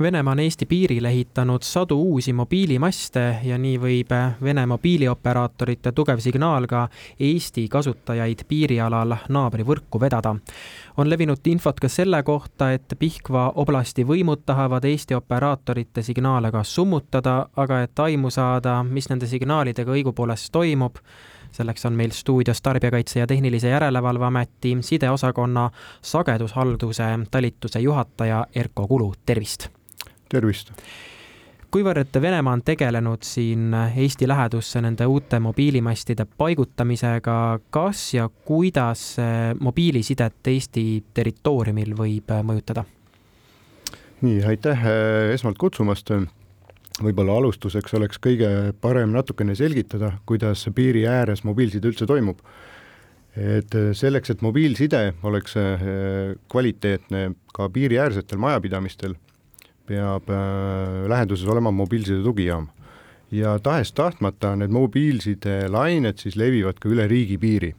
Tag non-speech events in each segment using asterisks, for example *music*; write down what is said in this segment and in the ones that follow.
Venemaa on Eesti piirile ehitanud sadu uusi mobiilimaste ja nii võib Vene mobiilioperaatorite tugev signaal ka Eesti kasutajaid piirialal naabrivõrku vedada. on levinud infot ka selle kohta, et Pihkva oblasti võimud tahavad Eesti operaatorite signaale ka summutada, aga et aimu saada, mis nende signaalidega õigupoolest toimub, selleks on meil stuudios Tarbijakaitse ja Tehnilise Järelevalve Ameti sideosakonna sagedushalduse talituse juhataja Erko Kulu, tervist! Tervist! kuivõrd Venemaa on tegelenud siin Eesti lähedusse nende uute mobiilimastide paigutamisega, kas ja kuidas mobiilisidet Eesti territooriumil võib mõjutada? nii, aitäh eh, esmalt kutsumast võib-olla alustuseks oleks kõige parem natukene selgitada, kuidas piiri ääres mobiilside üldse toimub. et selleks, et mobiilside oleks kvaliteetne ka piiriäärsetel majapidamistel, peab äh, läheduses olema mobiilside tugijaam. ja tahes-tahtmata need mobiilside lained siis levivad ka üle riigipiiri.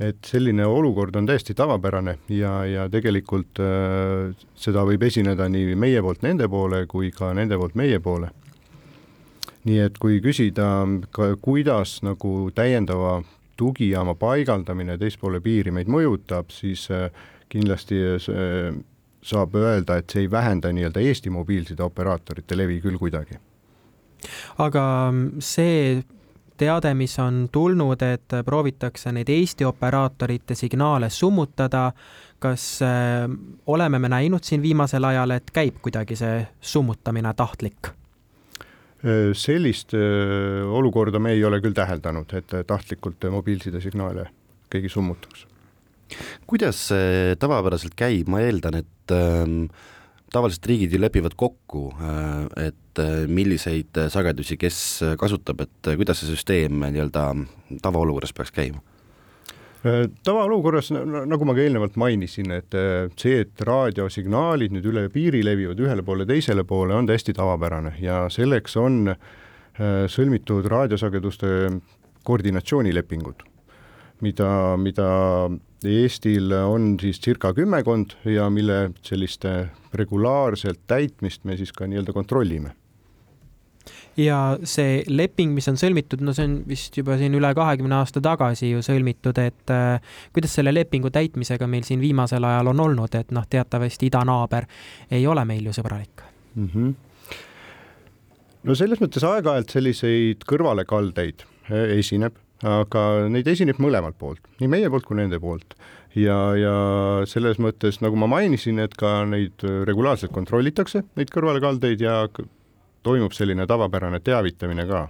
et selline olukord on täiesti tavapärane ja, ja tegelikult äh, seda võib esineda nii meie poolt nende poole kui ka nende poolt meie poole nii et kui küsida kuidas nagu täiendava tugijaama paigaldamine teispoole piiri meid mõjutab, siis äh, kindlasti äh, saab öelda, et see ei vähenda nii-öelda Eesti mobiilsideoperaatorite levi küll kuidagi. aga see teade, mis on tulnud, et proovitakse neid Eesti operaatorite signaale summutada, kas äh, oleme me näinud siin viimasel ajal, et käib kuidagi see summutamine tahtlik? Äh, sellist äh, olukorda me ei ole küll täheldanud, et tahtlikult mobiilsidesignaale keegi summutaks. Kuidas see tavapäraselt käib, ma eeldan, et ähm, tavaliselt riigid ju lepivad kokku, äh, et milliseid sagedusi kes kasutab, et kuidas see süsteem nii-öelda tavaolukorras peaks käima? Äh, tavaolukorras, nagu ma ka eelnevalt mainisin, et äh, see, et raadiosignaalid nüüd üle piiri levivad ühele poole, teisele poole, on täiesti tavapärane ja selleks on äh, sõlmitud raadiosageduste koordinatsioonilepingud, mida, mida Eestil on siis circa kümmekond ja mille sellist regulaarselt täitmist me siis ka nii-öelda kontrollime ja see leping, mis on sõlmitud, no see on vist juba siin üle kahekümne aasta tagasi ju sõlmitud, et äh, kuidas selle lepingu täitmisega meil siin viimasel ajal on olnud, et noh, teatavasti idanaaber ei ole meil ju sõbralik mm. -hmm. no selles mõttes aeg-ajalt selliseid kõrvalekaldeid äh, esineb, aga neid esineb mõlemalt poolt, nii meie poolt kui nende poolt ja, ja selles mõttes, nagu ma mainisin, et ka neid regulaarselt kontrollitakse, neid kõrvalekaldeid ja toimub selline tavapärane teavitamine ka,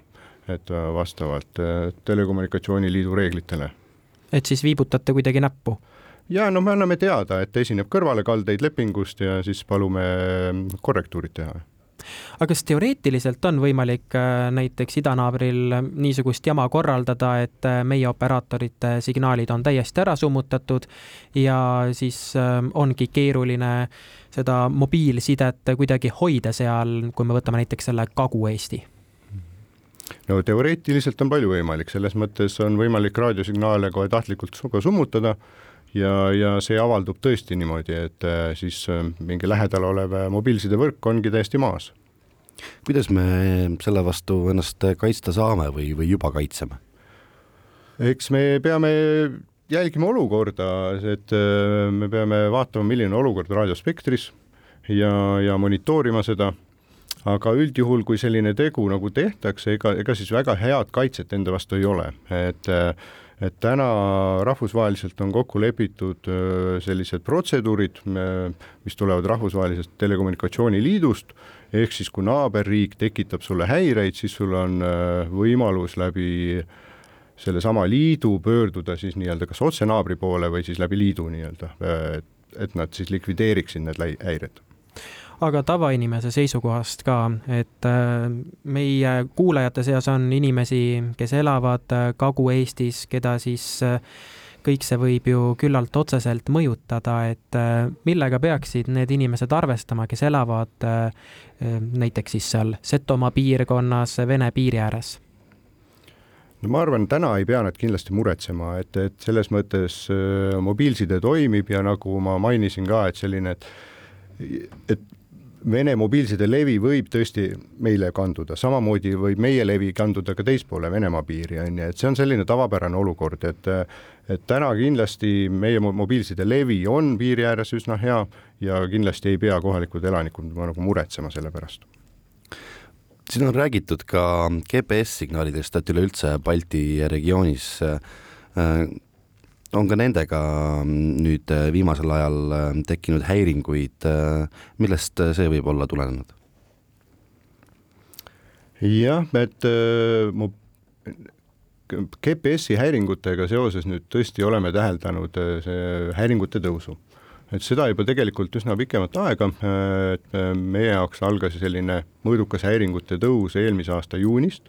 et äh, vastavalt äh, Telekommunikatsiooni Liidu reeglitele. et siis viibutate kuidagi näppu? ja no me anname teada, et esineb kõrvalekaldeid lepingust ja siis palume ähm, korrektuurid teha aga kas teoreetiliselt on võimalik äh, näiteks idanaabril niisugust jama korraldada, et meie operaatorite signaalid on täiesti ära summutatud ja siis ongi keeruline seda mobiilsidet kuidagi hoida seal, kui me võtame näiteks selle Kagu-Eesti? no teoreetiliselt on palju võimalik, selles mõttes on võimalik raadiosignaale kohe tahtlikult summutada ja, ja see avaldub tõesti niimoodi, et äh, siis äh, mingi lähedal olev mobiilsidevõrk ongi täiesti maas. kuidas me selle vastu ennast kaitsta saame või, või juba kaitseme? eks me peame jälgima olukorda, et äh, me peame vaatama, milline olukord raadiospektris ja, ja monitoorima seda, aga üldjuhul, kui selline tegu nagu tehtakse, ega, ega siis väga head kaitset enda vastu ei ole, et et täna rahvusvaheliselt on kokku lepitud äh, sellised protseduurid, mis tulevad Rahvusvahelisest Telekommunikatsiooni Liidust, ehk siis kui naaberriik tekitab sulle häireid, siis sul on äh, võimalus läbi äh, sellesama liidu pöörduda siis nii-öelda kas otse naabri poole või siis läbi liidu nii-öelda, et nad siis likvideeriksid need häired aga tavainimese seisukohast ka, et äh, meie kuulajate seas on inimesi, kes elavad äh, Kagu-Eestis, keda siis äh, kõik see võib ju küllalt otseselt mõjutada, et millega peaksid need inimesed arvestama, kes elavad näiteks siis seal Setomaa piirkonnas Vene piiri ääres? no ma arvan, täna ei pea nad kindlasti muretsema, et, et selles mõttes mobiilside toimib ja nagu ma mainisin ka, et selline, et et Vene mobiilside levi võib tõesti meile kanduda, samamoodi võib meie levi kanduda ka teispoole Venemaa piiri, on ju, et see on selline tavapärane olukord, et et täna kindlasti meie mobiilside levi on piiri ääres üsna hea ja kindlasti ei pea kohalikud elanikud nagu muretsema selle pärast. Siin on räägitud ka GPS-signaalidest, et üleüldse Balti regioonis äh, on ka nendega nüüd viimasel ajal äh, tekkinud häiringuid, äh, millest see võib olla tulenenud? jah, et mu GPS-i häiringutega seoses nüüd tõesti oleme täheldanud häiringute tõusu et seda juba tegelikult üsna pikemat aega, et meie jaoks algas selline mõõdukas häiringute tõus eelmise aasta juunist,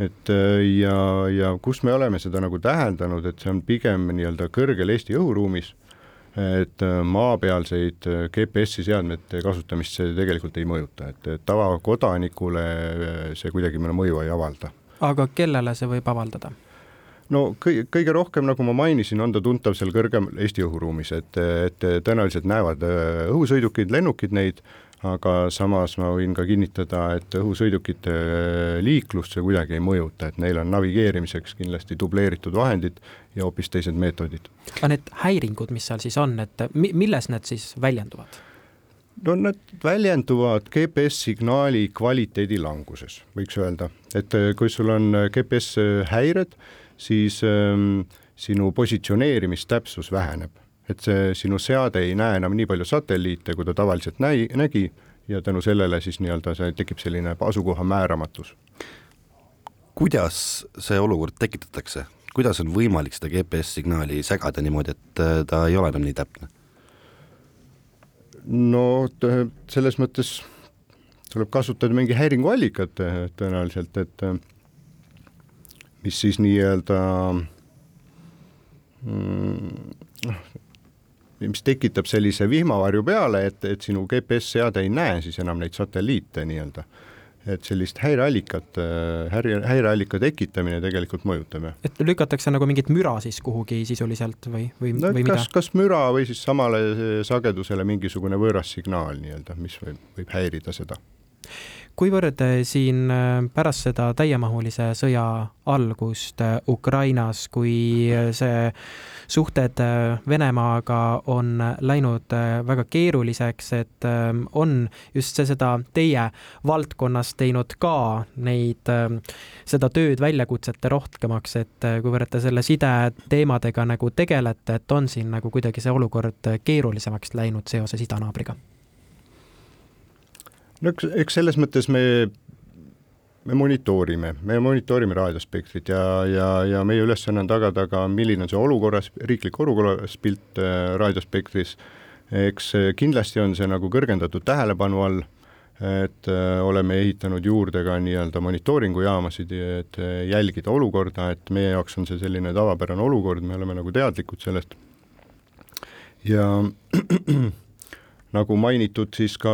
et ja, ja kus me oleme seda nagu täheldanud, et see on pigem nii-öelda kõrgel Eesti õhuruumis, et maapealseid GPS-i seadmete kasutamist see tegelikult ei mõjuta, et tavakodanikule see kuidagi mõju ei avalda. aga kellele see võib avaldada? no kõige, kõige rohkem, nagu ma mainisin, on ta tuntav seal kõrgemal Eesti õhuruumis, et, et tõenäoliselt näevad äh, õhusõidukid, lennukid neid, aga samas ma võin ka kinnitada, et õhusõidukite äh, liiklust see kuidagi ei mõjuta, et neil on navigeerimiseks kindlasti dubleeritud vahendid ja hoopis teised meetodid. aga need häiringud, mis seal siis on, et milles need siis väljenduvad? no nad väljenduvad GPS-signaali kvaliteedi languses, võiks öelda, et äh, kui sul on GPS häired, siis ähm, sinu positsioneerimistäpsus väheneb. Et see sinu seade ei näe enam nii palju satelliite, kui ta tavaliselt näi-, nägi ja tänu sellele siis nii-öelda see tekib selline asukoha määramatus. kuidas see olukord tekitatakse, kuidas on võimalik seda GPS-signaali segada niimoodi, et äh, ta ei ole enam nii täpne? no selles mõttes tuleb kasutada mingi häiringuallikat tõenäoliselt, et mis siis nii-öelda mm, mis tekitab sellise vihmavarju peale, et, et sinu GPS-seade ei näe siis enam neid satelliite nii-öelda. et sellist häireallikat, häire, häireallika tekitamine tegelikult mõjutab, jah. et lükatakse nagu mingit müra siis kuhugi sisuliselt või, või no,, või kas, mida? kas müra või siis samale sagedusele mingisugune võõras signaal nii-öelda, mis võib, võib häirida seda kuivõrd eh, siin eh, pärast seda täiemahulise sõja algust eh, Ukrainas, kui see suhted Venemaaga on läinud väga keeruliseks, et on just see seda teie valdkonnas teinud ka neid, seda tööd väljakutsete rohkemaks, et kuivõrd te selle sideteemadega nagu tegelete, et on siin nagu kuidagi see olukord keerulisemaks läinud seoses idanaabriga? No eks, eks selles mõttes me, me monitoorime, me monitoorime raadiospektrit ja, ja, ja meie ülesanne on tagada ka, milline on see olukorras, riiklik olukorras pilt äh, raadiospektris. eks kindlasti on see nagu kõrgendatud tähelepanu all, et äh, oleme ehitanud juurde ka nii-öelda monitooringujaamasid, et äh, jälgida olukorda, et meie jaoks on see selline tavapärane olukord, me oleme nagu teadlikud sellest. ja *clears throat* nagu mainitud, siis ka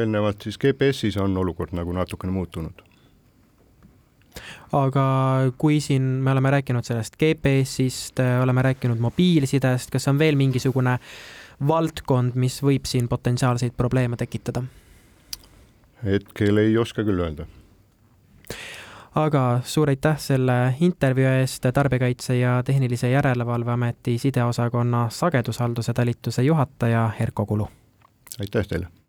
eelnevalt siis GPS-is on olukord nagu natukene muutunud aga kui siin me oleme rääkinud sellest GPS-ist, oleme rääkinud mobiilsidest, kas on veel mingisugune valdkond, mis võib siin potentsiaalseid probleeme tekitada? hetkel ei oska küll öelda. aga suur aitäh selle intervjuu eest, Tarbijakaitse ja Tehnilise Järelevalve Ameti sideosakonna sagedushalduse talituse juhataja Erko Kulu aitäh teile!